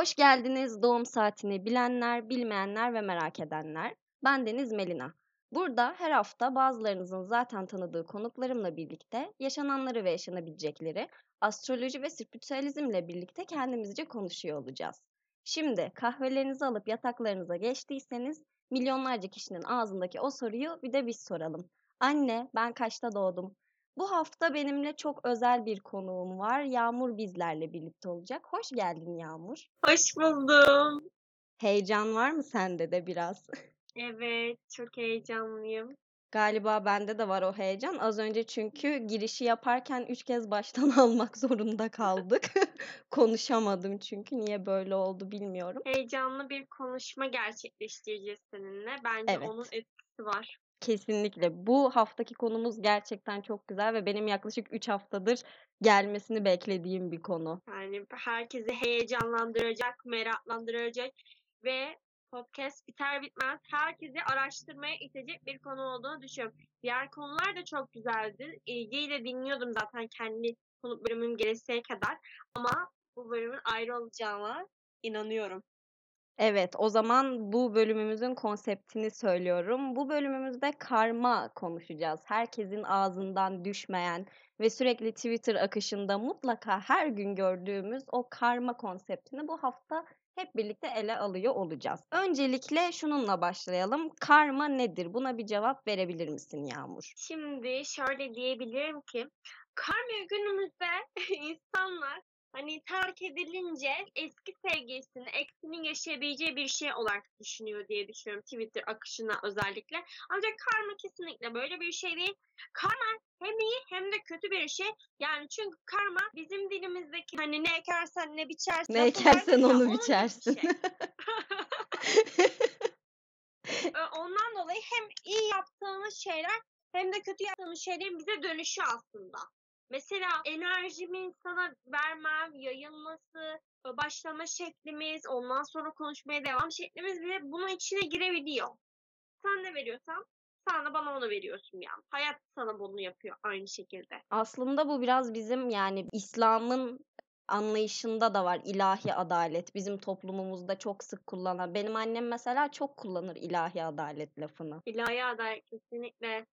Hoş geldiniz doğum saatini bilenler, bilmeyenler ve merak edenler. Ben Deniz Melina. Burada her hafta bazılarınızın zaten tanıdığı konuklarımla birlikte yaşananları ve yaşanabilecekleri astroloji ve spiritüalizmle birlikte kendimizce konuşuyor olacağız. Şimdi kahvelerinizi alıp yataklarınıza geçtiyseniz milyonlarca kişinin ağzındaki o soruyu bir de biz soralım. Anne ben kaçta doğdum? Bu hafta benimle çok özel bir konuğum var. Yağmur bizlerle birlikte olacak. Hoş geldin Yağmur. Hoş buldum. Heyecan var mı sende de biraz? Evet, çok heyecanlıyım. Galiba bende de var o heyecan. Az önce çünkü girişi yaparken üç kez baştan almak zorunda kaldık. Konuşamadım çünkü niye böyle oldu bilmiyorum. Heyecanlı bir konuşma gerçekleştireceğiz seninle. Bence Evet. onun etkisi var. Kesinlikle. Bu haftaki konumuz gerçekten çok güzel ve benim yaklaşık 3 haftadır gelmesini beklediğim bir konu. Yani herkesi heyecanlandıracak, meraklandıracak ve podcast biter bitmez herkesi araştırmaya itecek bir konu olduğunu düşünüyorum. Diğer konular da çok güzeldi. İlgiyle dinliyordum zaten kendi konu bölümüm geleseye kadar. Ama bu bölümün ayrı olacağına inanıyorum. Evet, o zaman bu bölümümüzün konseptini söylüyorum. Bu bölümümüzde karma konuşacağız. Herkesin ağzından düşmeyen ve sürekli Twitter akışında mutlaka her gün gördüğümüz o karma konseptini bu hafta hep birlikte ele alıyor olacağız. Öncelikle şununla başlayalım. Karma nedir? Buna bir cevap verebilir misin Yağmur? Şimdi şöyle diyebilirim ki karma günümüzde insanlar hani terk edilince eski sevgilisini, eksinin yaşayabileceği bir şey olarak düşünüyor diye düşünüyorum Twitter akışına özellikle. Ancak karma kesinlikle böyle bir şey değil. Karma hem iyi hem de kötü bir şey. Yani çünkü karma bizim dilimizdeki hani ne ekersen ne biçersin. Ne ekersen ya, onu bir biçersin. şey. Ondan dolayı hem iyi yaptığımız şeyler hem de kötü yaptığımız şeylerin bize dönüşü aslında. Mesela enerjimi sana vermem, yayılması, başlama şeklimiz, ondan sonra konuşmaya devam şeklimiz bile bunun içine girebiliyor. Sen ne veriyorsan sen de bana onu veriyorsun yani. Hayat sana bunu yapıyor aynı şekilde. Aslında bu biraz bizim yani İslam'ın anlayışında da var ilahi adalet. Bizim toplumumuzda çok sık kullanan. Benim annem mesela çok kullanır ilahi adalet lafını. İlahi adalet kesinlikle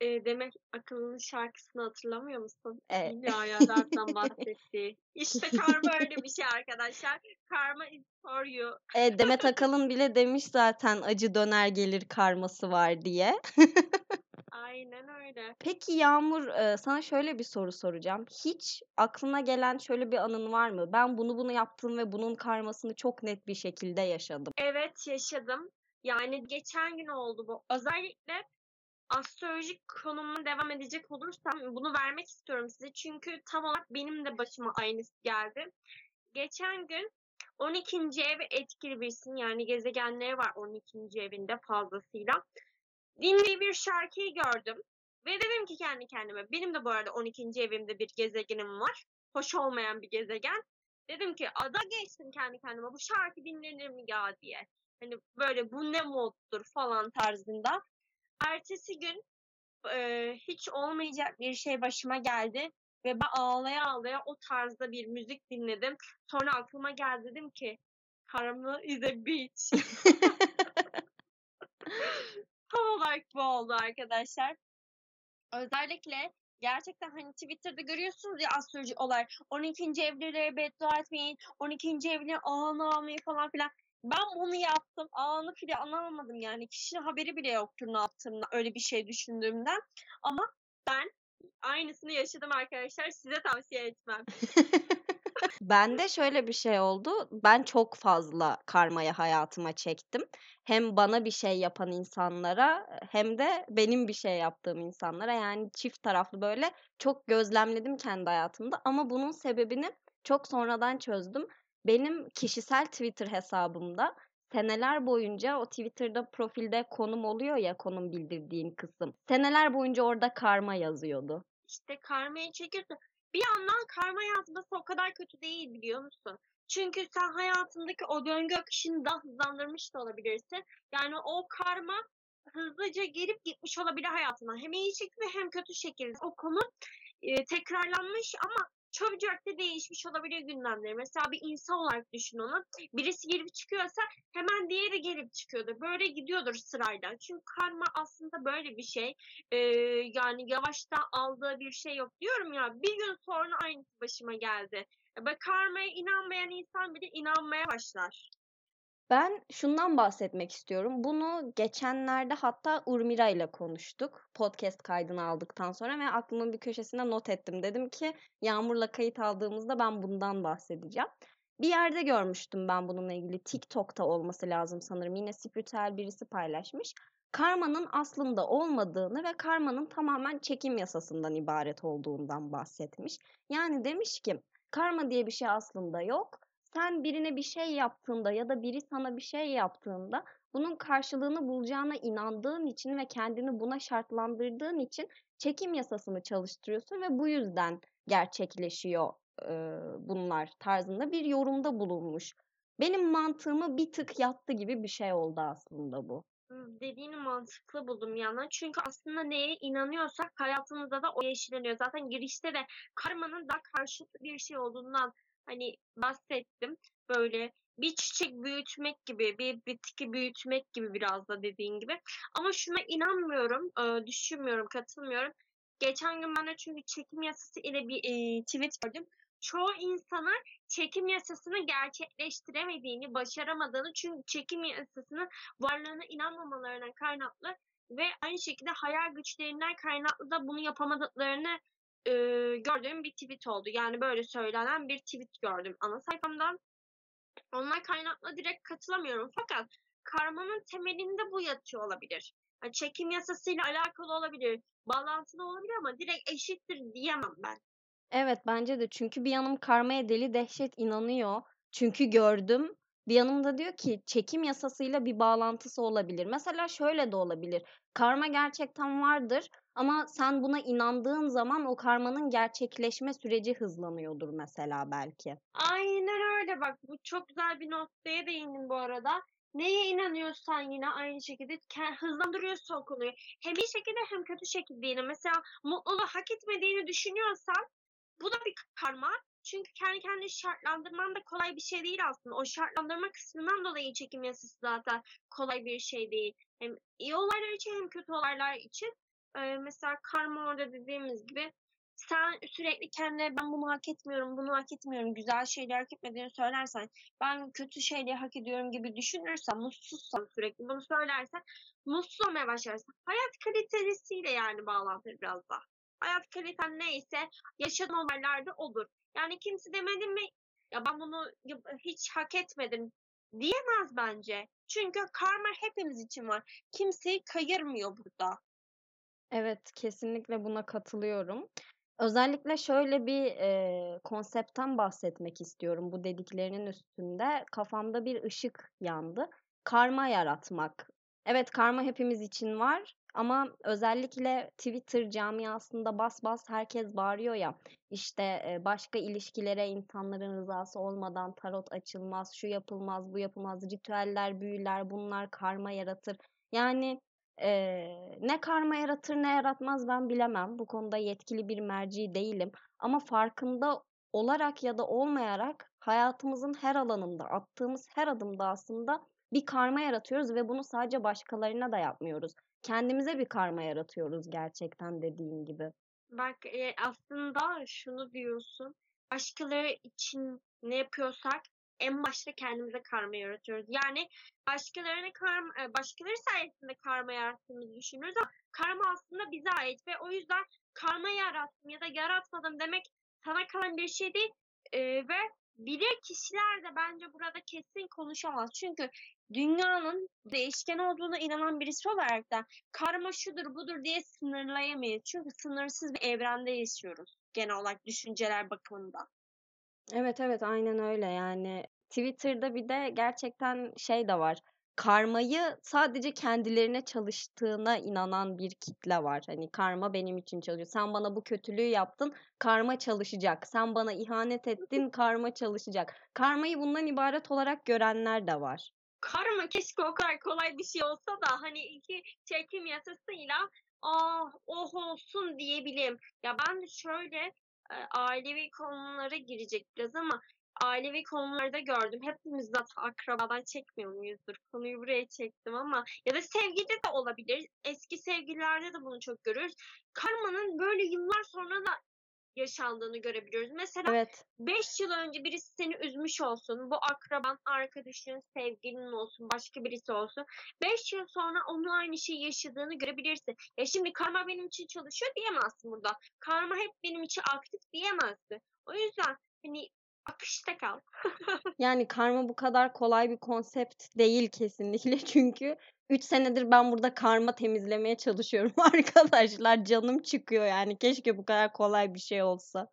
e, Demet Akıllı'nın şarkısını hatırlamıyor musun? Evet. İlahi adaletten bahsetti. İşte karma öyle bir şey arkadaşlar. Karma is for you. E, Demet Akalın bile demiş zaten acı döner gelir karması var diye. Aynen öyle. Peki Yağmur, sana şöyle bir soru soracağım. Hiç aklına gelen şöyle bir anın var mı? Ben bunu bunu yaptım ve bunun karmasını çok net bir şekilde yaşadım. Evet yaşadım. Yani geçen gün oldu bu. Özellikle astrolojik konumuna devam edecek olursam bunu vermek istiyorum size. Çünkü tam olarak benim de başıma aynısı geldi. Geçen gün 12. ev etkili birsin yani gezegenleri var 12. evinde fazlasıyla. Dinlediği bir şarkıyı gördüm. Ve dedim ki kendi kendime benim de bu arada 12. evimde bir gezegenim var. Hoş olmayan bir gezegen. Dedim ki ada geçtim kendi kendime bu şarkı dinlenir mi ya diye. Hani böyle bu ne moddur falan tarzında. Ertesi gün e, hiç olmayacak bir şey başıma geldi. Ve ben ağlaya ağlaya o tarzda bir müzik dinledim. Sonra aklıma geldi dedim ki Karma is a bitch. Tam olarak bu oldu arkadaşlar. Özellikle gerçekten hani Twitter'da görüyorsunuz ya astroloji olay. 12. evlilere beddua etmeyin. 12. evlilere ağını almayı falan filan. Ben bunu yaptım. Ağını bile anlamadım yani. Kişinin haberi bile yoktur ne yaptığımda öyle bir şey düşündüğümden. Ama ben aynısını yaşadım arkadaşlar. Size tavsiye etmem. Bende şöyle bir şey oldu. Ben çok fazla karmayı hayatıma çektim. Hem bana bir şey yapan insanlara hem de benim bir şey yaptığım insanlara yani çift taraflı böyle çok gözlemledim kendi hayatımda ama bunun sebebini çok sonradan çözdüm. Benim kişisel Twitter hesabımda seneler boyunca o Twitter'da profilde konum oluyor ya konum bildirdiğin kısım. Seneler boyunca orada karma yazıyordu. İşte karmayı çekiyorsun. Bir yandan karma yazması o kadar kötü değil biliyor musun? Çünkü sen hayatındaki o döngü akışını da hızlandırmış da olabilirsin. Yani o karma hızlıca gelip gitmiş olabilir hayatına. Hem iyi şekilde hem kötü şekilde. O konu e, tekrarlanmış ama çabucak değişmiş olabilir gündemleri. Mesela bir insan olarak düşün onu. Birisi girip çıkıyorsa hemen diğeri gelip çıkıyordur. Böyle gidiyordur sırayla. Çünkü karma aslında böyle bir şey. Ee, yani yavaşta aldığı bir şey yok. Diyorum ya bir gün sonra aynısı başıma geldi. Bak karmaya inanmayan insan bile inanmaya başlar. Ben şundan bahsetmek istiyorum. Bunu geçenlerde hatta Urmira ile konuştuk. Podcast kaydını aldıktan sonra ve aklımın bir köşesine not ettim. Dedim ki Yağmur'la kayıt aldığımızda ben bundan bahsedeceğim. Bir yerde görmüştüm ben bununla ilgili. TikTok'ta olması lazım sanırım. Yine spiritüel birisi paylaşmış. Karmanın aslında olmadığını ve karmanın tamamen çekim yasasından ibaret olduğundan bahsetmiş. Yani demiş ki karma diye bir şey aslında yok sen birine bir şey yaptığında ya da biri sana bir şey yaptığında bunun karşılığını bulacağına inandığın için ve kendini buna şartlandırdığın için çekim yasasını çalıştırıyorsun ve bu yüzden gerçekleşiyor e, bunlar tarzında bir yorumda bulunmuş. Benim mantığımı bir tık yattı gibi bir şey oldu aslında bu. Dediğini mantıklı buldum yana. Çünkü aslında neye inanıyorsak hayatımızda da o yeşilleniyor. Zaten girişte de karmanın da karşıtı bir şey olduğundan hani bahsettim. Böyle bir çiçek büyütmek gibi, bir bitki büyütmek gibi biraz da dediğin gibi. Ama şuna inanmıyorum, e, düşünmüyorum, katılmıyorum. Geçen gün ben de çünkü çekim yasası ile bir e, tweet gördüm. Çoğu insanlar çekim yasasını gerçekleştiremediğini, başaramadığını çünkü çekim yasasının varlığına inanmamalarına kaynaklı ve aynı şekilde hayal güçlerinden kaynaklı da bunu yapamadıklarını e, gördüğüm bir tweet oldu. Yani böyle söylenen bir tweet gördüm ana sayfamdan. Onlar kaynakla direkt katılamıyorum. Fakat karmanın temelinde bu yatıyor olabilir. Yani çekim yasasıyla alakalı olabilir. Bağlantılı olabilir ama direkt eşittir diyemem ben. Evet bence de çünkü bir yanım karmaya deli dehşet inanıyor. Çünkü gördüm. Bir yanım da diyor ki çekim yasasıyla bir bağlantısı olabilir. Mesela şöyle de olabilir. Karma gerçekten vardır ama sen buna inandığın zaman o karmanın gerçekleşme süreci hızlanıyordur mesela belki. Aynen öyle bak bu çok güzel bir noktaya değindin bu arada. Neye inanıyorsan yine aynı şekilde hızlandırıyorsun o konuyu. Hem iyi şekilde hem kötü şekilde yine. Mesela mutluluğu hak etmediğini düşünüyorsan bu da bir karma. Çünkü kendi kendini şartlandırman da kolay bir şey değil aslında. O şartlandırma kısmından dolayı çekim yasası zaten kolay bir şey değil. Hem iyi olaylar için hem kötü olaylar için. Ee, mesela karma orada dediğimiz gibi sen sürekli kendine ben bunu hak etmiyorum, bunu hak etmiyorum, güzel şeyler hak etmediğini söylersen, ben kötü şeyleri hak ediyorum gibi düşünürsen, mutsuzsan sürekli bunu söylersen, mutsuz olmaya başlarsın. Hayat kalitesiyle yani bağlantılı biraz da. Hayat kaliten neyse yaşanan olaylarda olur. Yani kimse demedi mi ya ben bunu hiç hak etmedim diyemez bence. Çünkü karma hepimiz için var. Kimseyi kayırmıyor burada. Evet, kesinlikle buna katılıyorum. Özellikle şöyle bir e, konseptten bahsetmek istiyorum bu dediklerinin üstünde. Kafamda bir ışık yandı. Karma yaratmak. Evet, karma hepimiz için var ama özellikle Twitter camiasında bas bas herkes bağırıyor ya. İşte başka ilişkilere insanların rızası olmadan tarot açılmaz, şu yapılmaz, bu yapılmaz, ritüeller, büyüler, bunlar karma yaratır. Yani e, ne karma yaratır ne yaratmaz ben bilemem. Bu konuda yetkili bir merci değilim. Ama farkında olarak ya da olmayarak hayatımızın her alanında attığımız her adımda aslında bir karma yaratıyoruz ve bunu sadece başkalarına da yapmıyoruz kendimize bir karma yaratıyoruz gerçekten dediğin gibi. Bak e, aslında şunu diyorsun. Başkaları için ne yapıyorsak en başta kendimize karma yaratıyoruz. Yani başkalarına karma, e, başkaları sayesinde karma yarattığımızı düşünüyoruz ama karma aslında bize ait ve o yüzden karma yarattım ya da yaratmadım demek sana kalan bir şey değil ee, ve bilir kişiler de bence burada kesin konuşamaz. Çünkü dünyanın değişken olduğuna inanan birisi olarak da karma şudur budur diye sınırlayamayız. Çünkü sınırsız bir evrende yaşıyoruz genel olarak düşünceler bakımından. Evet evet aynen öyle yani Twitter'da bir de gerçekten şey de var. Karmayı sadece kendilerine çalıştığına inanan bir kitle var. Hani karma benim için çalışıyor. Sen bana bu kötülüğü yaptın, karma çalışacak. Sen bana ihanet ettin, karma çalışacak. Karmayı bundan ibaret olarak görenler de var karma keşke o kadar kolay bir şey olsa da hani iki çekim yasasıyla ah oh olsun diyebileyim. Ya ben şöyle ailevi konulara girecek biraz ama ailevi konularda gördüm. Hepimiz zaten akrabadan çekmiyor muyuzdur? Konuyu buraya çektim ama ya da sevgide de olabilir. Eski sevgililerde de bunu çok görüyoruz. Karmanın böyle yıllar sonra da yaşandığını görebiliyoruz. Mesela Evet. 5 yıl önce birisi seni üzmüş olsun. Bu akraban, arkadaşın, sevgilinin olsun, başka birisi olsun. 5 yıl sonra onun aynı şeyi yaşadığını görebilirsin. Ya şimdi karma benim için çalışıyor diyemezsin burada. Karma hep benim için aktif diyemezsin. O yüzden hani akışta kal. Yani karma bu kadar kolay bir konsept değil kesinlikle. Çünkü 3 senedir ben burada karma temizlemeye çalışıyorum arkadaşlar. Canım çıkıyor yani. Keşke bu kadar kolay bir şey olsa.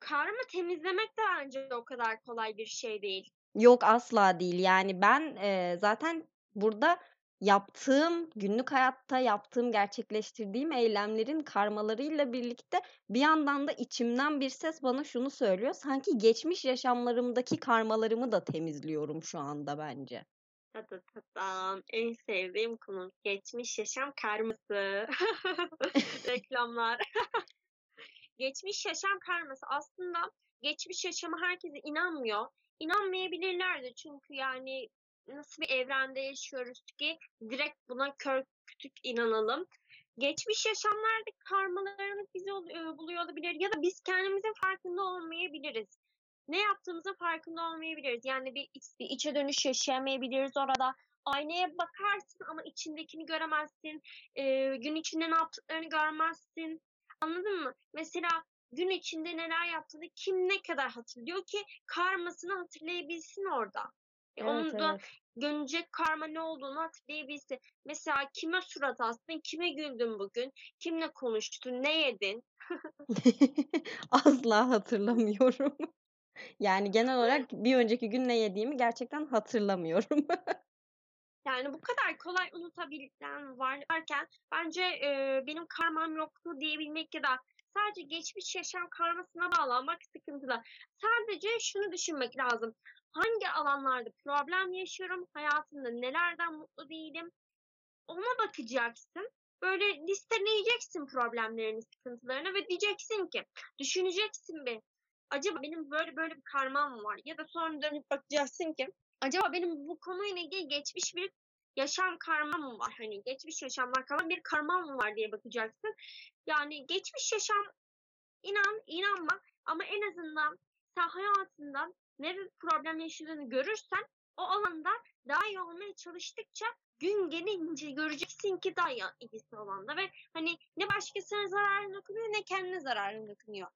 Karma temizlemek de bence o kadar kolay bir şey değil. Yok asla değil. Yani ben eee, zaten burada yaptığım, günlük hayatta yaptığım, gerçekleştirdiğim eylemlerin karmalarıyla birlikte bir yandan da içimden bir ses bana şunu söylüyor. Sanki geçmiş yaşamlarımdaki karmalarımı da temizliyorum şu anda bence. Tatatam. En sevdiğim konu geçmiş yaşam karması. Reklamlar. geçmiş yaşam karması aslında geçmiş yaşama herkese inanmıyor. İnanmayabilirler de çünkü yani nasıl bir evrende yaşıyoruz ki direkt buna kör kütük inanalım. Geçmiş yaşamlarda karmalarımız bizi e, buluyor olabilir ya da biz kendimizin farkında olmayabiliriz. Ne yaptığımızın farkında olmayabiliriz. Yani bir, bir içe dönüş yaşayamayabiliriz orada. Aynaya bakarsın ama içindekini göremezsin. Ee, gün içinde ne yaptıklarını görmezsin. Anladın mı? Mesela gün içinde neler yaptığını kim ne kadar hatırlıyor ki karmasını hatırlayabilsin orada. E, Evet onun da evet. dönecek karma ne olduğunu hatırlayabilsin. Mesela kime surat astın, kime güldün bugün, kimle konuştun, ne yedin? Asla hatırlamıyorum. Yani genel olarak bir önceki gün ne yediğimi gerçekten hatırlamıyorum. Yani bu kadar kolay unutabilen varken bence e, benim karmam yoktu diyebilmek ya da sadece geçmiş yaşam karmasına bağlanmak sıkıntılı. Sadece şunu düşünmek lazım. Hangi alanlarda problem yaşıyorum? Hayatımda nelerden mutlu değilim? Ona bakacaksın. Böyle listeleyeceksin problemlerini, sıkıntılarını ve diyeceksin ki, düşüneceksin bir. Acaba benim böyle böyle bir karmam var? Ya da sonra dönüp bakacaksın ki, acaba benim bu konuyla ilgili geçmiş bir yaşam karmam var? Hani geçmiş yaşamlar kalan bir karmam var diye bakacaksın. Yani geçmiş yaşam inan, inanma ama en azından sen hayatında ne bir problem yaşadığını görürsen o alanda daha iyi olmaya çalıştıkça gün gelince göreceksin ki daha iyi- iyisi olanda ve hani ne başkasına zararın dokunuyor ne kendine zararın dokunuyor.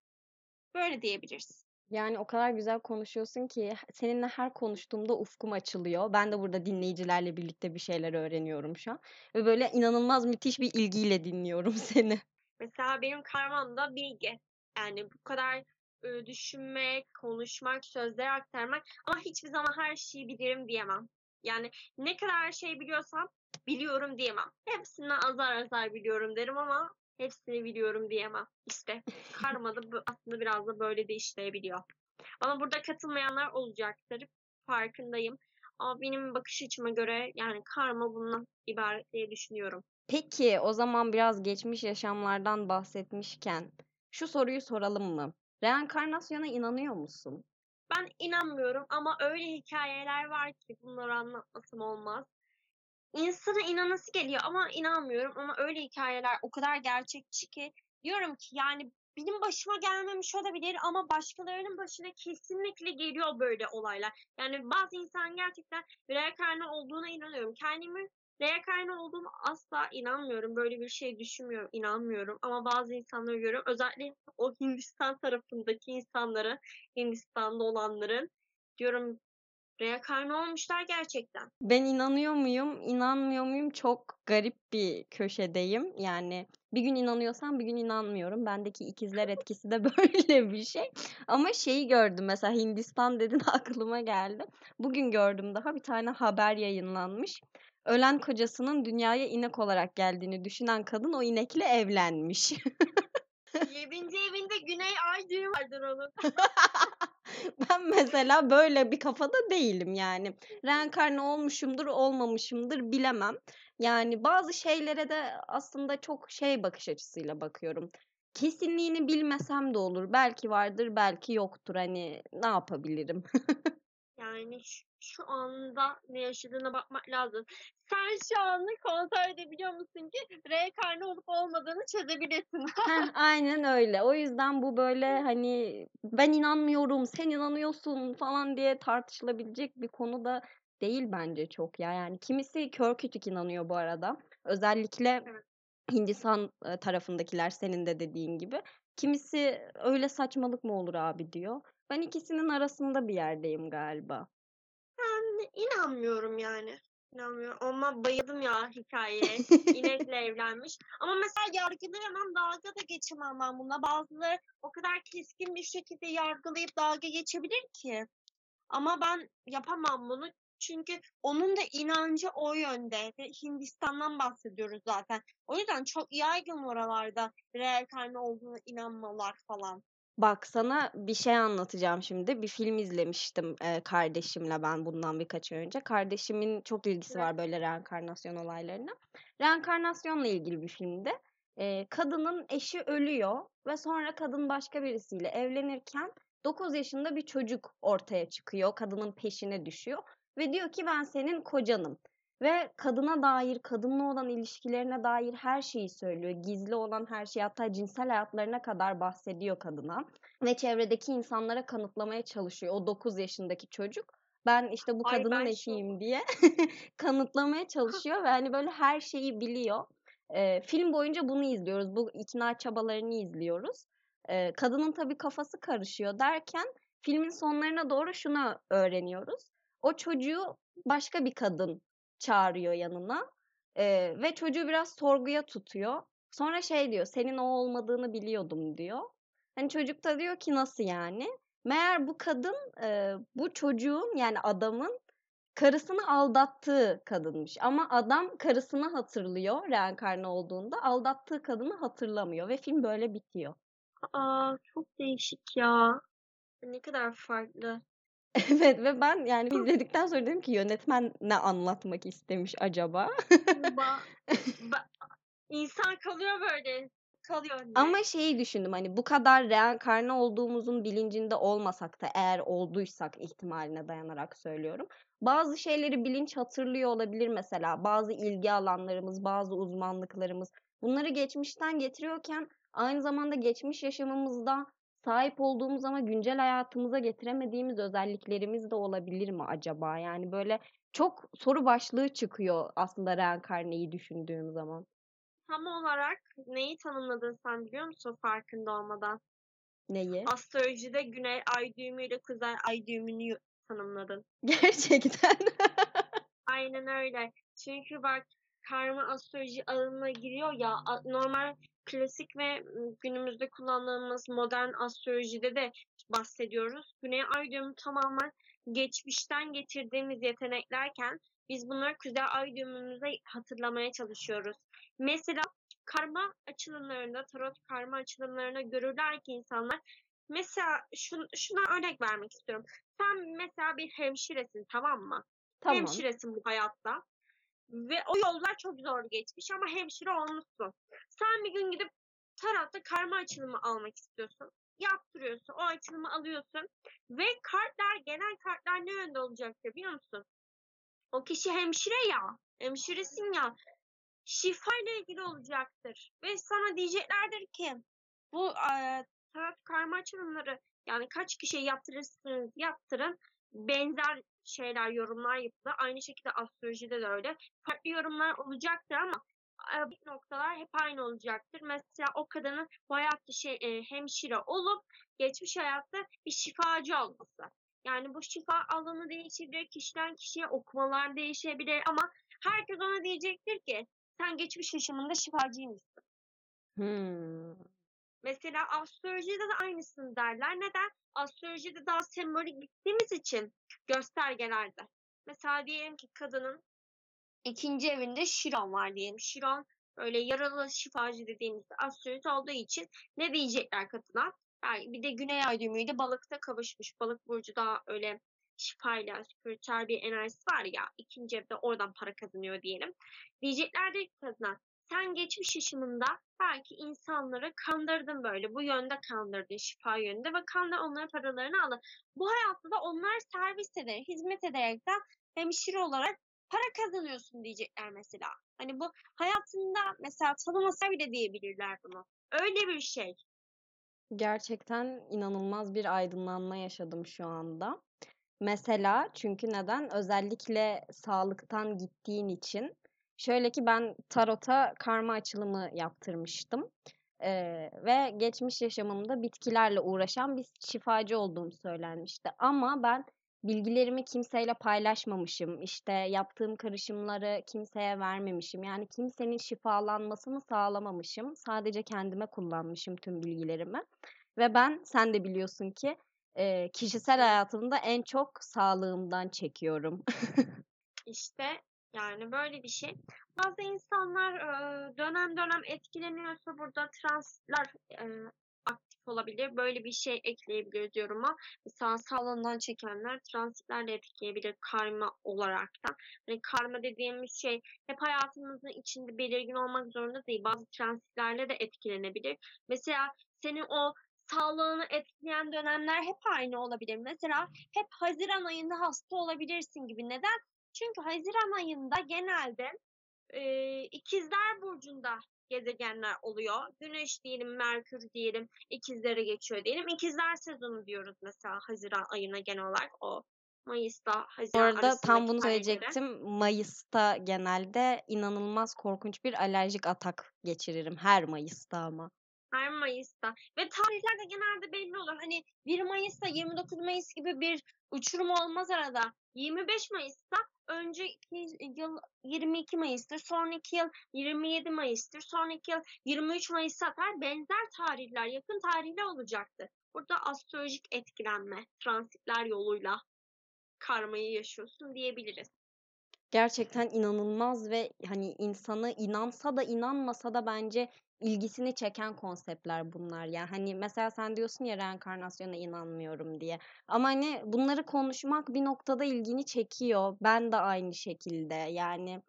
Böyle diyebiliriz. Yani o kadar güzel konuşuyorsun ki seninle her konuştuğumda ufkum açılıyor. Ben de burada dinleyicilerle birlikte bir şeyler öğreniyorum şu an. Ve böyle inanılmaz müthiş bir ilgiyle dinliyorum seni. Mesela benim karmam da bilgi. Yani bu kadar düşünmek, konuşmak, sözler aktarmak ama hiçbir zaman her şeyi bilirim diyemem. Yani ne kadar şey biliyorsam biliyorum diyemem. Hepsini azar azar biliyorum derim ama hepsini biliyorum diyemem. İşte karma da aslında biraz da böyle de işleyebiliyor. Bana burada katılmayanlar olacaktır. Farkındayım. Ama benim bakış açıma göre yani karma bundan ibaret diye düşünüyorum. Peki o zaman biraz geçmiş yaşamlardan bahsetmişken şu soruyu soralım mı? Reenkarnasyona inanıyor musun? Ben inanmıyorum ama öyle hikayeler var ki bunları anlatmasam olmaz. İnsana inanası geliyor ama inanmıyorum ama öyle hikayeler o kadar gerçekçi ki diyorum ki yani benim başıma gelmemiş olabilir ama başkalarının başına kesinlikle geliyor böyle olaylar. Yani bazı insan gerçekten reenkarne olduğuna inanıyorum. Kendimi reenkarne olduğumu asla inanmıyorum. Böyle bir şey düşünmüyorum, inanmıyorum. Ama bazı insanları görüyorum. Özellikle o Hindistan tarafındaki insanları, Hindistan'da olanların diyorum reenkarne olmuşlar gerçekten. Ben inanıyor muyum, inanmıyor muyum? Çok garip bir köşedeyim. Yani bir gün inanıyorsam bir gün inanmıyorum. Bendeki ikizler etkisi de böyle bir şey. Ama şeyi gördüm mesela Hindistan dedin aklıma geldi. Bugün gördüm daha bir tane haber yayınlanmış. Ölen kocasının dünyaya inek olarak geldiğini düşünen kadın o inekle evlenmiş. Yedinci evinde Güney Ay düğü vardır onun. Ben mesela böyle bir kafada değilim yani. Reenkarne olmuşumdur, olmamışımdır bilemem. Yani bazı şeylere de aslında çok şey bakış açısıyla bakıyorum. kesinliğini bilmesem de olur. Belki vardır, belki yoktur. Hani ne yapabilirim? Yani şu, anda ne yaşadığına bakmak lazım. Sen şu anda kontrol edebiliyor musun ki reenkarne olup olmadığını çözebilirsin. Heh, aynen öyle. O yüzden bu böyle hani ben inanmıyorum, sen inanıyorsun falan diye tartışılabilecek bir konu da değil bence çok ya. Yani kimisi kör kütük inanıyor bu arada. Özellikle Evet. Hindistan e, tarafındakiler senin de dediğin gibi. Kimisi öyle saçmalık mı olur abi diyor. Ben ikisinin arasında bir yerdeyim galiba. Ben inanmıyorum yani. İnanmıyorum. Ama bayıldım ya hikayeye. İnekle evlenmiş. Ama mesela yargılayamam, dalga da geçemem ben bununla. Bazıları o kadar keskin bir şekilde yargılayıp dalga geçebilir ki. Ama ben yapamam bunu. Çünkü onun da inancı o yönde. Ve Hindistan'dan bahsediyoruz zaten. O yüzden çok yaygın oralarda reenkarne olduğuna inanmalar falan. Bak sana bir şey anlatacağım şimdi. Bir film izlemiştim e, kardeşimle ben bundan birkaç ay önce. Kardeşimin çok ilgisi var böyle reenkarnasyon olaylarına. Reenkarnasyonla ilgili bir filmdi. E, kadının eşi ölüyor ve sonra kadın başka birisiyle evlenirken 9 yaşında bir çocuk ortaya çıkıyor. Kadının peşine düşüyor ve diyor ki ben senin kocanım. Ve kadına dair, kadınla olan ilişkilerine dair her şeyi söylüyor. Gizli olan her şeyi hatta cinsel hayatlarına kadar bahsediyor kadına. Ve çevredeki insanlara kanıtlamaya çalışıyor. O 9 yaşındaki çocuk. Ben işte bu Ay kadının şok. eşiyim diye kanıtlamaya çalışıyor ve hani böyle her şeyi biliyor. Ee, film boyunca bunu izliyoruz. Bu ikna çabalarını izliyoruz. Ee, kadının tabii kafası karışıyor derken filmin sonlarına doğru şunu öğreniyoruz. O çocuğu başka bir kadın çağırıyor yanına Ee, ve çocuğu biraz sorguya tutuyor. Sonra şey diyor, senin o olmadığını biliyordum diyor. Hani çocuk da diyor ki nasıl yani? Meğer bu kadın e, bu çocuğun yani adamın karısını aldattığı kadınmış. Ama adam karısını hatırlıyor reenkarne olduğunda. Aldattığı kadını hatırlamıyor ve film böyle bitiyor. Aa çok değişik ya. Ne kadar farklı. Evet ve ben yani izledikten sonra dedim ki yönetmen ne anlatmak istemiş acaba? Ba, ba, insan kalıyor böyle. Kalıyor ne? Ama şeyi düşündüm hani bu kadar reenkarne olduğumuzun bilincinde olmasak da eğer olduysak ihtimaline dayanarak söylüyorum. Bazı şeyleri bilinç hatırlıyor olabilir mesela. Bazı ilgi alanlarımız, bazı uzmanlıklarımız. Bunları geçmişten getiriyorken aynı zamanda geçmiş yaşamımızda sahip olduğumuz ama güncel hayatımıza getiremediğimiz özelliklerimiz de olabilir mi acaba? Yani böyle çok soru başlığı çıkıyor aslında reenkarneyi düşündüğüm zaman. Tam olarak neyi tanımladın sen biliyor musun farkında olmadan? Neyi? Astrolojide güney ay düğümüyle kuzey ay düğümünü tanımladın. Gerçekten. Aynen öyle. Çünkü bak karma astroloji alanına giriyor ya normal klasik ve m, günümüzde kullandığımız modern astrolojide de bahsediyoruz. Güney ay düğümü tamamen geçmişten getirdiğimiz yeteneklerken biz bunları kuzey ay düğümümüzde hatırlamaya çalışıyoruz. Mesela karma açılımlarında, tarot karma açılımlarına görürler ki insanlar mesela şun, şuna örnek vermek istiyorum. Sen mesela bir hemşiresin tamam mı? Tamam. Hemşiresin bu hayatta. Ve o yollar çok zor geçmiş ama hemşire olmuşsun. Sen bir gün gidip tarotta karma açılımı almak istiyorsun. Yaptırıyorsun. O açılımı alıyorsun. Ve kartlar, genel kartlar ne yönde olacaktır biliyor musun? O kişi hemşire ya. Hemşiresin ya. Şifa ile ilgili olacaktır. Ve sana diyeceklerdir ki bu e, tarot karma açılımları yani kaç kişiye yaptırırsınız yaptırın benzer şeyler yorumlar yapılır. Aynı şekilde astrolojide de öyle. Farklı yorumlar olacaktır ama e, noktalar hep aynı olacaktır. Mesela o kadının bu hayatta şey, e, hemşire olup geçmiş hayatta bir şifacı olması. Yani bu şifa alanı değişebilir, kişiden kişiye okumalar değişebilir ama herkes ona diyecektir ki sen geçmiş yaşamında şifacıymışsın. Hmm. Mesela astrolojide de aynısını derler. Neden? Astrolojide daha sembolik gittiğimiz için göstergelerde. Mesela diyelim ki kadının ikinci evinde Şiron var diyelim. Şiron öyle yaralı şifacı dediğimiz astrolojide olduğu için ne diyecekler kadına? Yani bir de güney ay düğümüyle balıkta kavuşmuş. Balık burcu daha öyle şifayla, spiritüel bir enerjisi var ya. ikinci evde oradan para kazanıyor diyelim. Diyeceklerdir ki kadına sen geçmiş yaşamında belki insanları kandırdın böyle. Bu yönde kandırdın şifa yönünde ve kandır onların paralarını aldın. Bu hayatta da onlar servis ederek, hizmet ederekten hemşire olarak para kazanıyorsun diyecekler mesela. Hani bu hayatında mesela tanımasa bile diyebilirler bunu. Öyle bir şey. Gerçekten inanılmaz bir aydınlanma yaşadım şu anda. Mesela çünkü neden? Özellikle sağlıktan gittiğin için. Şöyle ki ben tarota karma açılımı yaptırmıştım. Ee, ve geçmiş yaşamımda bitkilerle uğraşan bir şifacı olduğum söylenmişti. Ama ben bilgilerimi kimseyle paylaşmamışım. İşte yaptığım karışımları kimseye vermemişim. Yani kimsenin şifalanmasını sağlamamışım. Sadece kendime kullanmışım tüm bilgilerimi. Ve ben sen de biliyorsun ki e, kişisel hayatımda en çok sağlığımdan çekiyorum. İşte yani böyle bir şey. Bazı insanlar e, dönem dönem etkileniyorsa burada translar e, aktif olabilir. Böyle bir şey ekleyebiliriz yoruma. Mesela sağlığından çekenler transitlerle etkileyebilir karma olarak da. Hani karma dediğimiz şey hep hayatımızın içinde belirgin olmak zorunda değil. Bazı transitlerle de etkilenebilir. Mesela senin o sağlığını etkileyen dönemler hep aynı olabilir. Mesela hep Haziran ayında hasta olabilirsin gibi. Neden? Çünkü Haziran ayında genelde e, ikizler burcunda gezegenler oluyor. Güneş diyelim, Merkür diyelim, ikizlere geçiyor diyelim. İkizler sezonu diyoruz mesela Haziran ayına genel olarak o Mayıs'ta Haziran Bu arada tam bunu söyleyecektim. Mayıs'ta genelde inanılmaz korkunç bir alerjik atak geçiririm. Her Mayıs'ta ama. Her Mayıs'ta. Ve tarihler de genelde belli olur. Hani 1 Mayıs'ta 29 Mayıs gibi bir uçurum olmaz arada. 25 Mayıs'ta önceki yıl 22 Mayıs'tır. Sonraki yıl 27 Mayıs'tır. Sonraki yıl 23 Mayıs'a kadar benzer tarihler, yakın tarihler olacaktır. Burada astrolojik etkilenme, transitler yoluyla karmayı yaşıyorsun diyebiliriz. Gerçekten inanılmaz ve hani insanı inansa da inanmasa da bence ilgisini çeken konseptler bunlar ya. Hani mesela sen diyorsun ya reenkarnasyona inanmıyorum diye. Ama hani bunları konuşmak bir noktada ilgini çekiyor. Ben de aynı şekilde. Yani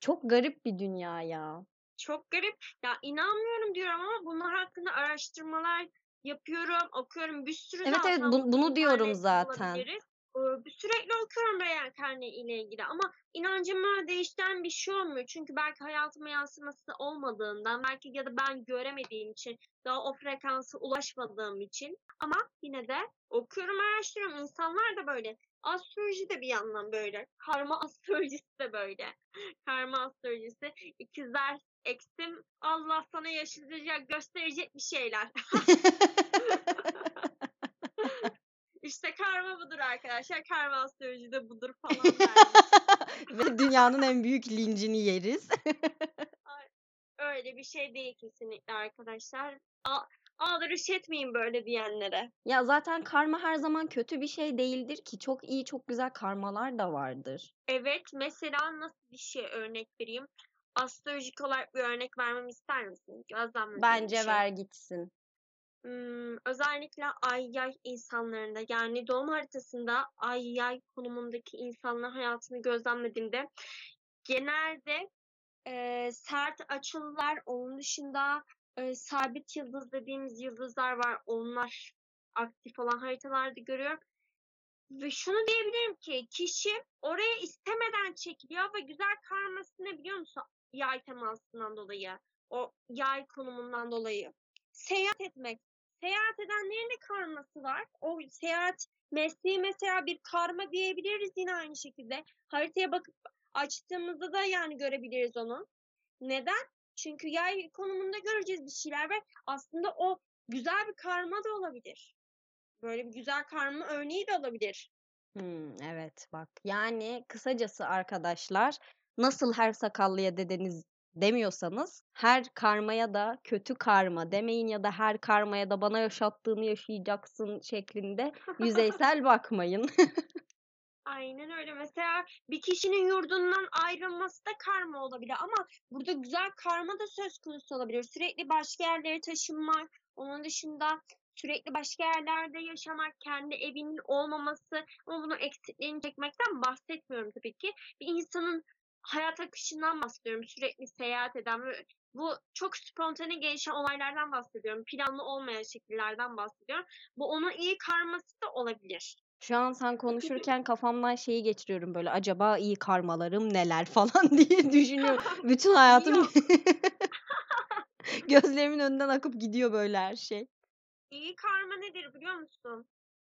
çok garip bir dünya ya. Çok garip. Ya inanmıyorum diyorum ama bunlar hakkında araştırmalar yapıyorum, okuyorum. Bir sürü Evet evet bu- bunu diyorum zaten. bulabiliriz. Sürekli okuyorum reenkarne ile ilgili ama inancımı değiştiren bir şey olmuyor. Çünkü belki hayatıma yansıması olmadığından, belki ya da ben göremediğim için, daha o frekansa ulaşmadığım için. Ama yine de okuyorum, araştırıyorum. İnsanlar da böyle. Astroloji de bir yandan böyle. Karma astrolojisi de böyle. Karma astrolojisi. ikizler eksim Allah sana yaşatacak, gösterecek bir şeyler. İşte karma budur arkadaşlar. Karma astroloji de budur falan. Ve dünyanın en büyük lincini yeriz. Öyle bir şey değil kesinlikle arkadaşlar. A aldırış etmeyin böyle diyenlere. Ya zaten karma her zaman kötü bir şey değildir ki. Çok iyi, çok güzel karmalar da vardır. Evet mesela nasıl bir şey örnek vereyim? Astrolojik olarak bir örnek vermemi ister misin? Gözlemlediğin bir Bence şey. ver gitsin. Özellikle ay yay insanlarında yani doğum haritasında ay yay konumundaki insanların hayatını gözlemlediğimde genelde e, sert açılılar onun dışında e, sabit yıldız dediğimiz yıldızlar var onlar aktif olan haritalarda görüyorum. Ve şunu diyebilirim ki kişi oraya istemeden çekiliyor ve güzel karması ne biliyor musun? Yay temasından dolayı. O yay konumundan dolayı. Seyahat etmek. Seyahat edenlerin de karması var. O seyahat mesleği mesela bir karma diyebiliriz yine aynı şekilde. Haritaya bakıp açtığımızda da yani görebiliriz onu. Neden? Çünkü yay konumunda göreceğiz bir şeyler ve aslında o güzel bir karma da olabilir. Böyle bir güzel karma örneği de olabilir. Hmm, evet bak. Yani kısacası arkadaşlar nasıl her sakallıya dedeniz demiyorsanız her karmaya da kötü karma demeyin ya da her karmaya da bana yaşattığını yaşayacaksın şeklinde yüzeysel bakmayın. Aynen öyle. Mesela bir kişinin yurdundan ayrılması da karma olabilir ama burada güzel karma da söz konusu olabilir. Sürekli başka yerlere taşınmak, onun dışında sürekli başka yerlerde yaşamak, kendi evinin olmaması ama bunun eksikliğini çekmekten bahsetmiyorum tabii ki. Bir insanın hayat akışından bahsediyorum. Sürekli seyahat eden ve bu çok spontane gelişen olaylardan bahsediyorum. Planlı olmayan şekillerden bahsediyorum. Bu onun iyi karması da olabilir. Şu an sen konuşurken kafamdan şeyi geçiriyorum böyle acaba iyi karmalarım neler falan diye düşünüyorum. Bütün hayatım gözlerimin önünden akıp gidiyor böyle her şey. İyi karma nedir biliyor musun?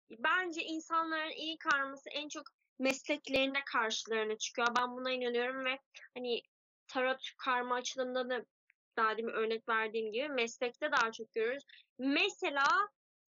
Bence insanların iyi karması en çok mesleklerinde karşılarına çıkıyor. Ben buna inanıyorum ve hani tarot karma açılımında da daha demin örnek verdiğim gibi meslekte daha çok görürüz. Mesela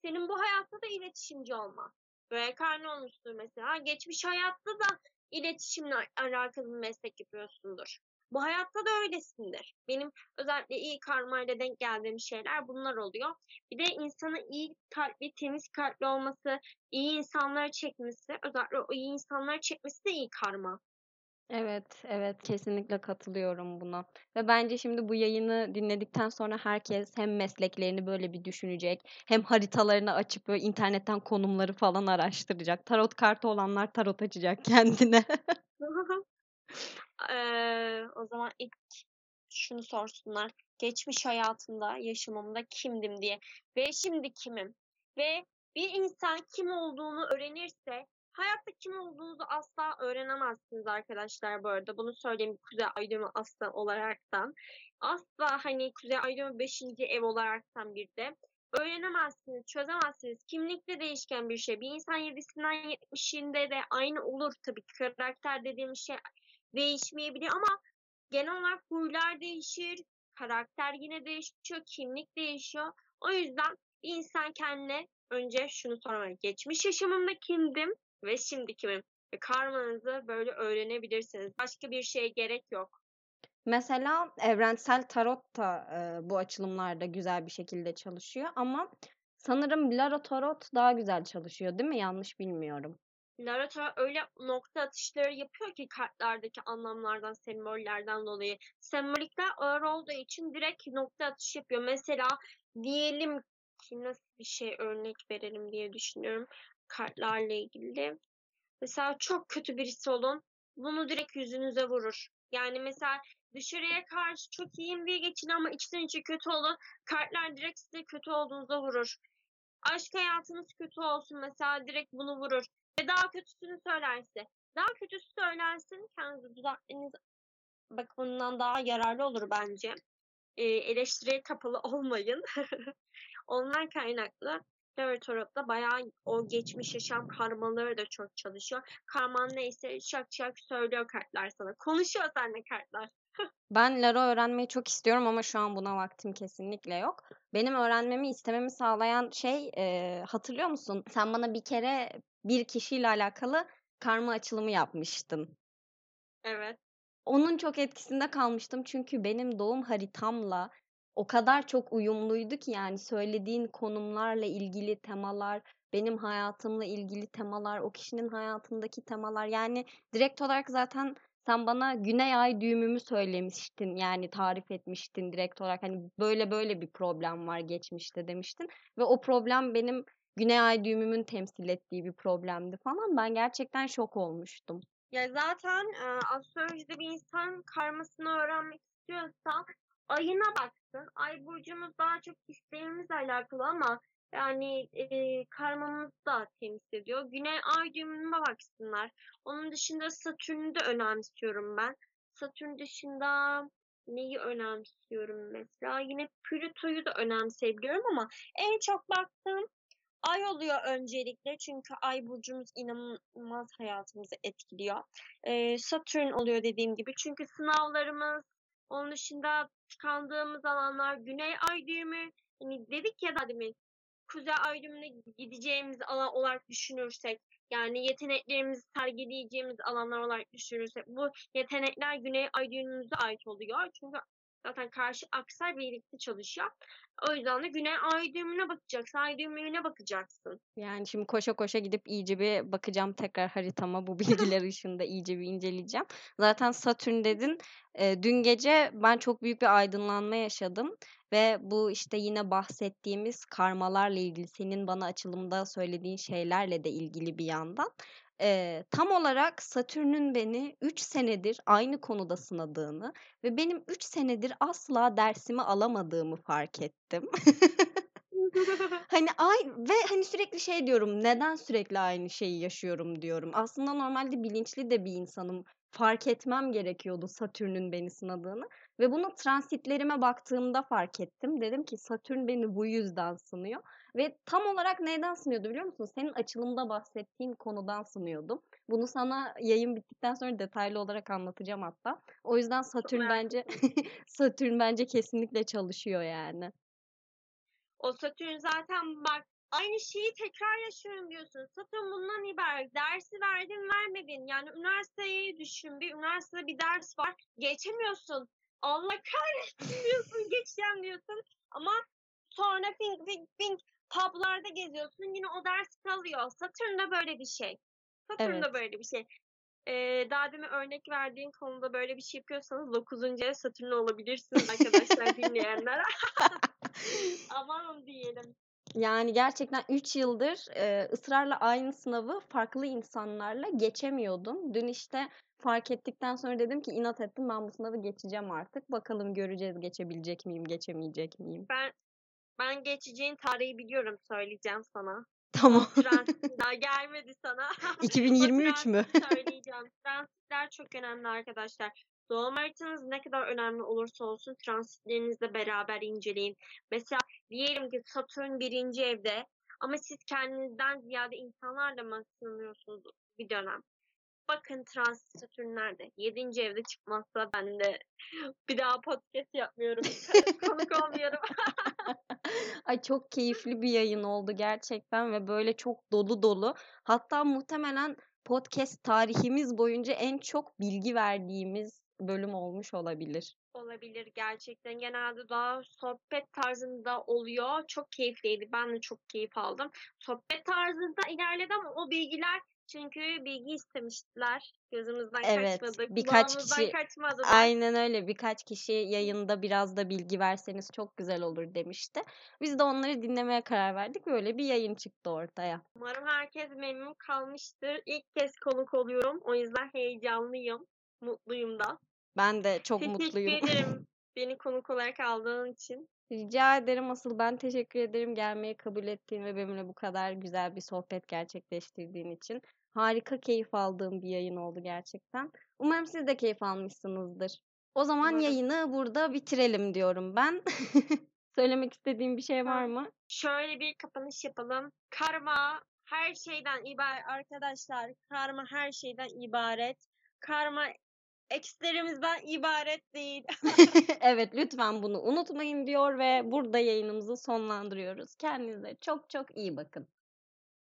senin bu hayatta da iletişimci olma. Böyle karne olmuştur mesela. Geçmiş hayatta da iletişimle alakalı bir meslek yapıyorsundur. Bu hayatta da öylesindir. Benim özellikle iyi karmayla denk geldiğim şeyler bunlar oluyor. Bir de insanın iyi kalpli, temiz kalpli olması, iyi insanları çekmesi, özellikle o iyi insanları çekmesi de iyi karma. Evet, evet kesinlikle katılıyorum buna. Ve bence şimdi bu yayını dinledikten sonra herkes hem mesleklerini böyle bir düşünecek, hem haritalarını açıp böyle internetten konumları falan araştıracak. Tarot kartı olanlar tarot açacak kendine. Eee, o zaman ilk şunu sorsunlar. Geçmiş hayatımda, yaşamımda kimdim diye ve şimdi kimim? Ve bir insan kim olduğunu öğrenirse hayatta kim olduğunuzu asla öğrenemezsiniz arkadaşlar bu arada. Bunu söyleyeyim Kuzey Aydın'ı aslan olaraktan. Asla hani Kuzey Aydın'ı 5. ev olaraktan bir de öğrenemezsiniz, çözemezsiniz. Kimlikte değişken bir şey. Bir insan 7'sinden 70'inde de aynı olur tabii. Karakter dediğim şey değişmeyebiliyor ama genel olarak huylar değişir, karakter yine değişiyor, kimlik değişiyor. O yüzden bir insan kendine önce şunu sormalı. Geçmiş yaşamımda kimdim ve şimdi kimim? Ve karmanızı böyle öğrenebilirsiniz. Başka bir şeye gerek yok. Mesela evrensel tarot da e, bu açılımlarda güzel bir şekilde çalışıyor ama sanırım Lara Tarot daha güzel çalışıyor değil mi? Yanlış bilmiyorum. Naruto öyle nokta atışları yapıyor ki kartlardaki anlamlardan, sembollerden dolayı. Sembolikler ağır olduğu için direkt nokta atış yapıyor. Mesela diyelim ki nasıl bir şey örnek verelim diye düşünüyorum kartlarla ilgili. Mesela çok kötü birisi olun. Bunu direkt yüzünüze vurur. Yani mesela dışarıya karşı çok iyiyim diye geçin ama içten içe kötü olun. Kartlar direkt size kötü olduğunuza vurur. Aşk hayatınız kötü olsun mesela direkt bunu vurur. Ve daha kötüsünü söylerse. Daha kötüsü söylersin kendinizi düzeltmeniz bakımından daha yararlı olur bence. Ee, eleştiriye kapalı olmayın. Ondan kaynaklı Tarot'ta bayağı o geçmiş yaşam karmaları da çok çalışıyor. Karman neyse şak şak söylüyor kartlar sana. Konuşuyor seninle kartlar. Ben Laro öğrenmeyi çok istiyorum ama şu an buna vaktim kesinlikle yok. Benim öğrenmemi istememi sağlayan şey e, hatırlıyor musun? Sen bana bir kere bir kişiyle alakalı karma açılımı yapmıştın. Evet. Onun çok etkisinde kalmıştım çünkü benim doğum haritamla o kadar çok uyumluydu ki yani söylediğin konumlarla ilgili temalar, benim hayatımla ilgili temalar, o kişinin hayatındaki temalar yani direkt olarak zaten sen bana güney ay düğümümü söylemiştin yani tarif etmiştin direkt olarak hani böyle böyle bir problem var geçmişte demiştin ve o problem benim güney ay düğümümün temsil ettiği bir problemdi falan ben gerçekten şok olmuştum. Ya zaten e, astrolojide bir insan karmasını öğrenmek istiyorsa ayına baksın. Ay burcumuz daha çok isteğimizle alakalı ama yani e, karmamız da temsil ediyor. Güney ay düğümüne baksınlar. Onun dışında Satürn'ü de önemsiyorum ben. Satürn dışında neyi önemsiyorum mesela? Yine Plüto'yu da önemseyebiliyorum ama en çok baktığım Ay oluyor öncelikle çünkü ay burcumuz inanılmaz hayatımızı etkiliyor. Ee, Satürn oluyor dediğim gibi çünkü sınavlarımız, onun dışında tıkandığımız alanlar, güney ay düğümü, hani dedik ya da demin kuzey ay düğümüne gideceğimiz alan olarak düşünürsek, yani yeteneklerimizi sergileyeceğimiz alanlar olarak düşünürsek, bu yetenekler güney ay düğümümüze ait oluyor. Çünkü zaten karşı aksel birlikte çalışıyor. O yüzden de güney ay düğümüne bakacaksın. Ay düğümüne bakacaksın. Yani şimdi koşa koşa gidip iyice bir bakacağım tekrar haritama bu bilgiler ışığında iyice bir inceleyeceğim. Zaten Satürn dedin. E, dün gece ben çok büyük bir aydınlanma yaşadım ve bu işte yine bahsettiğimiz karmalarla ilgili senin bana açılımda söylediğin şeylerle de ilgili bir yandan. Eee, tam olarak Satürn'ün beni 3 senedir aynı konuda sınadığını ve benim 3 senedir asla dersimi alamadığımı fark ettim. Hani, ay ve, hani, sürekli şey diyorum, "Neden sürekli aynı şeyi yaşıyorum?" diyorum. Aslında normalde bilinçli de bir insanım. Fark etmem gerekiyordu Satürn'ün beni sınadığını ve bunu transitlerime baktığımda fark ettim. Dedim ki Satürn beni bu yüzden sınıyor ve tam olarak neyden sınıyordu biliyor musun? Senin açılımda bahsettiğin konudan sınıyordu. Bunu sana yayın bittikten sonra detaylı olarak anlatacağım hatta. O yüzden Satürn bence Satürn bence kesinlikle çalışıyor yani. O Satürn zaten bak aynı şeyi tekrar yaşıyorum diyorsun. Satürn bundan ibaret. Dersi verdin vermedin. Yani üniversiteyi düşün. Bir üniversitede bir ders var. Geçemiyorsun. Allah kahretsin diyorsun. Geçeceğim diyorsun. Ama sonra fink fink fink publarda geziyorsun. Yine o ders kalıyor. Satürn de böyle bir şey. Satürn Evet. böyle bir şey. Ee, daha demin örnek verdiğin konuda böyle bir şey yapıyorsanız 9. ev Satürn olabilirsiniz arkadaşlar dinleyenler. Aman diyelim. Yani gerçekten 3 yıldır, eee, ısrarla aynı sınavı farklı insanlarla geçemiyordum. Dün, işte, fark ettikten sonra dedim ki inat ettim, ben bu sınavı geçeceğim artık. Bakalım göreceğiz geçebilecek miyim, geçemeyecek miyim? Ben ben geçeceğin tarihi biliyorum söyleyeceğim sana. Tamam. Transit daha gelmedi sana. O 2023 mü? söyleyeceğim. Transitler çok önemli arkadaşlar. Doğum haritanız ne kadar önemli olursa olsun transitlerinizle beraber inceleyin. Mesela diyelim ki Satürn birinci evde ama siz kendinizden ziyade insanlarla mı sınıyorsunuz bir dönem? Bakın transit Satürn nerede? Yedinci evde çıkmazsa ben de bir daha podcast yapmıyorum. Konuk olmuyorum. Ay çok keyifli bir yayın oldu gerçekten ve böyle çok dolu dolu. Hatta muhtemelen podcast tarihimiz boyunca en çok bilgi verdiğimiz bölüm olmuş olabilir. Olabilir gerçekten. Genelde daha sohbet tarzında oluyor. Çok keyifliydi. Ben de çok keyif aldım. Sohbet tarzında ilerledi ama o bilgiler çünkü bilgi istemiştiler. Gözümüzden Evet, kaçmadı. birkaç kişi kaçmadılar. Aynen öyle. Birkaç kişi yayında biraz da bilgi verseniz çok güzel olur demişti. Biz de onları dinlemeye karar verdik. Böyle bir yayın çıktı ortaya. Umarım herkes memnun kalmıştır. İlk kez konuk oluyorum. O yüzden heyecanlıyım. Mutluyum da. Ben de çok Teşekkür mutluyum. ederim beni konuk olarak aldığın için. Rica ederim. Asıl ben teşekkür ederim gelmeyi kabul ettiğin ve benimle bu kadar güzel bir sohbet gerçekleştirdiğin için. Harika keyif aldığım bir yayın oldu gerçekten. Umarım siz de keyif almışsınızdır. O zaman Umarım. yayını burada bitirelim diyorum ben. Söylemek istediğim bir şey var mı? Şöyle bir kapanış yapalım. Karma her şeyden ibaret arkadaşlar. Karma her şeyden ibaret. Karma ekslerimizden ibaret değil. Evet, lütfen bunu unutmayın diyor ve burada yayınımızı sonlandırıyoruz. Kendinize çok çok iyi bakın.